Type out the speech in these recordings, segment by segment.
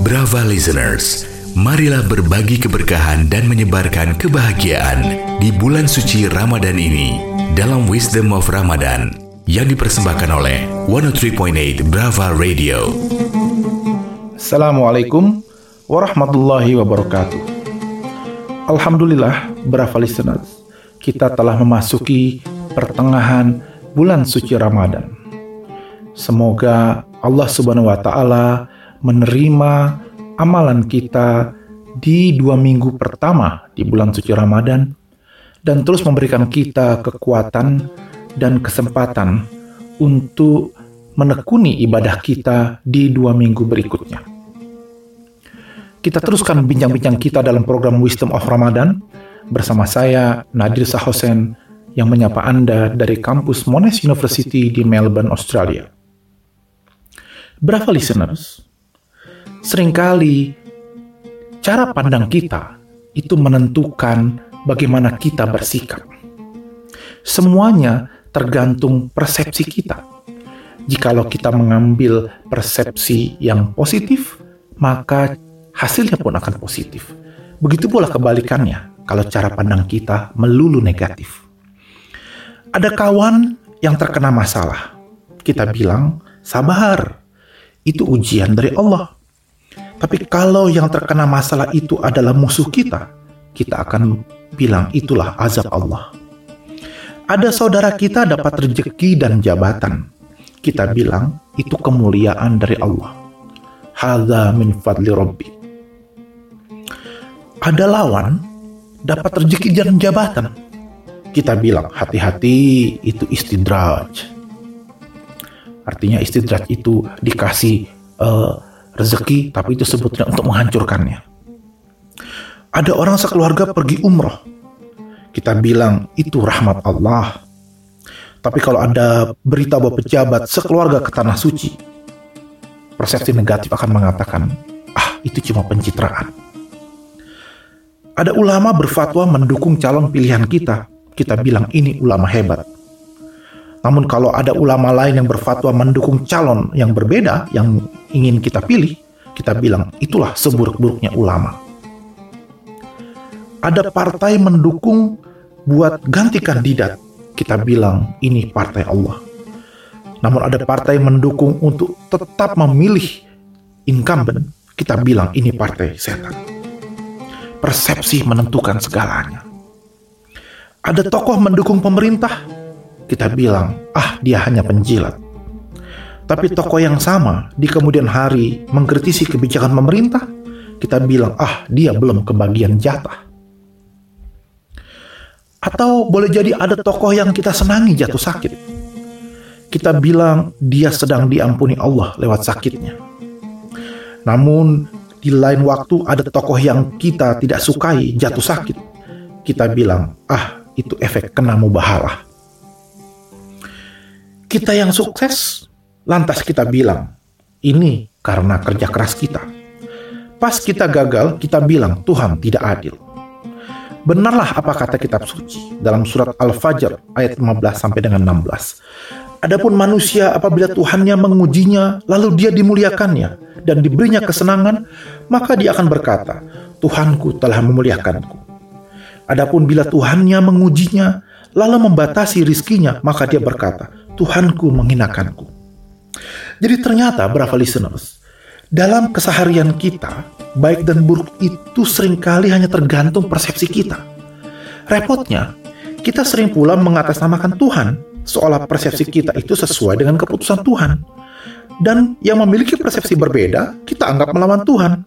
Brava listeners, marilah berbagi keberkahan dan menyebarkan kebahagiaan di bulan suci Ramadan ini dalam Wisdom of Ramadan yang dipersembahkan oleh 103.8 Brava Radio. Assalamualaikum warahmatullahi wabarakatuh. Alhamdulillah, Brava listeners, kita telah memasuki pertengahan bulan suci Ramadan. Semoga Allah Subhanahu wa taala menerima amalan kita di dua minggu pertama di bulan suci Ramadan dan terus memberikan kita kekuatan dan kesempatan untuk menekuni ibadah kita di dua minggu berikutnya. Kita teruskan bincang-bincang kita dalam program Wisdom of Ramadan bersama saya Nadir Sahosen yang menyapa Anda dari kampus Monash University di Melbourne, Australia. Berapa listeners? Seringkali cara pandang kita itu menentukan bagaimana kita bersikap. Semuanya tergantung persepsi kita. Jikalau kita mengambil persepsi yang positif, maka hasilnya pun akan positif. Begitu pula kebalikannya kalau cara pandang kita melulu negatif. Ada kawan yang terkena masalah. Kita bilang, sabar, itu ujian dari Allah. Tapi kalau yang terkena masalah itu adalah musuh kita, kita akan bilang itulah azab Allah. Ada saudara kita dapat rezeki dan jabatan. Kita bilang itu kemuliaan dari Allah. Hadza min fadli Rabbi. Ada lawan dapat rezeki dan jabatan. Kita bilang hati-hati itu istidraj. Artinya istidraj itu dikasih uh, rezeki, tapi itu sebutnya untuk menghancurkannya. Ada orang sekeluarga pergi umroh. Kita bilang itu rahmat Allah. Tapi kalau ada berita bahwa pejabat sekeluarga ke tanah suci, persepsi negatif akan mengatakan, ah itu cuma pencitraan. Ada ulama berfatwa mendukung calon pilihan kita, kita bilang ini ulama hebat. Namun kalau ada ulama lain yang berfatwa mendukung calon yang berbeda yang ingin kita pilih, kita bilang itulah seburuk-buruknya ulama. Ada partai mendukung buat ganti kandidat, kita bilang ini partai Allah. Namun ada partai mendukung untuk tetap memilih incumbent, kita bilang ini partai setan. Persepsi menentukan segalanya. Ada tokoh mendukung pemerintah, kita bilang, ah dia hanya penjilat. Tapi tokoh yang sama di kemudian hari mengkritisi kebijakan pemerintah, kita bilang, ah dia belum kebagian jatah. Atau boleh jadi ada tokoh yang kita senangi jatuh sakit. Kita bilang dia sedang diampuni Allah lewat sakitnya. Namun di lain waktu ada tokoh yang kita tidak sukai jatuh sakit. Kita bilang, ah itu efek kena mubahalah kita yang sukses, lantas kita bilang, ini karena kerja keras kita. Pas kita gagal, kita bilang Tuhan tidak adil. Benarlah apa kata kitab suci dalam surat Al-Fajr ayat 15 sampai dengan 16. Adapun manusia apabila Tuhannya mengujinya, lalu dia dimuliakannya dan diberinya kesenangan, maka dia akan berkata, Tuhanku telah memuliakanku. Adapun bila Tuhannya mengujinya, lalu membatasi rizkinya, maka dia berkata, Tuhanku menghinakanku. Jadi ternyata, berapa listeners, dalam keseharian kita, baik dan buruk itu sering kali hanya tergantung persepsi kita. Repotnya, kita sering pula mengatasnamakan Tuhan, seolah persepsi kita itu sesuai dengan keputusan Tuhan. Dan yang memiliki persepsi berbeda, kita anggap melawan Tuhan.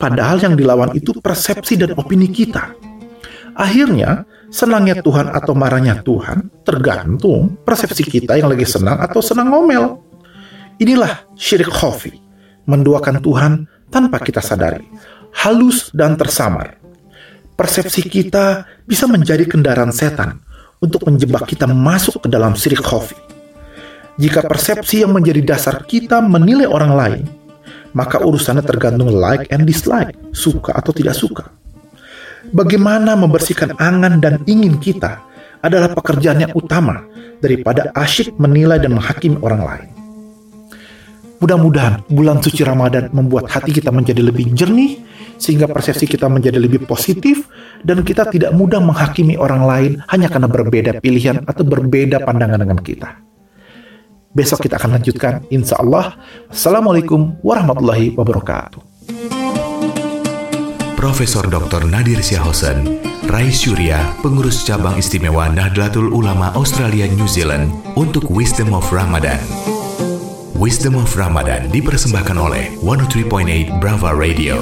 Padahal yang dilawan itu persepsi dan opini kita. Akhirnya, senangnya Tuhan atau marahnya Tuhan tergantung persepsi kita yang lagi senang atau senang ngomel. Inilah syirik khafi, menduakan Tuhan tanpa kita sadari, halus dan tersamar. Persepsi kita bisa menjadi kendaraan setan untuk menjebak kita masuk ke dalam syirik khafi. Jika persepsi yang menjadi dasar kita menilai orang lain, maka urusannya tergantung like and dislike, suka atau tidak suka bagaimana membersihkan angan dan ingin kita adalah pekerjaan yang utama daripada asyik menilai dan menghakimi orang lain. Mudah-mudahan bulan suci Ramadan membuat hati kita menjadi lebih jernih, sehingga persepsi kita menjadi lebih positif, dan kita tidak mudah menghakimi orang lain hanya karena berbeda pilihan atau berbeda pandangan dengan kita. Besok kita akan lanjutkan, insya Allah. Assalamualaikum warahmatullahi wabarakatuh. Profesor Dr. Nadir Syahosen, Rais Surya, pengurus cabang istimewa Nahdlatul Ulama Australia New Zealand untuk Wisdom of Ramadan. Wisdom of Ramadan dipersembahkan oleh 103.8 Brava Radio.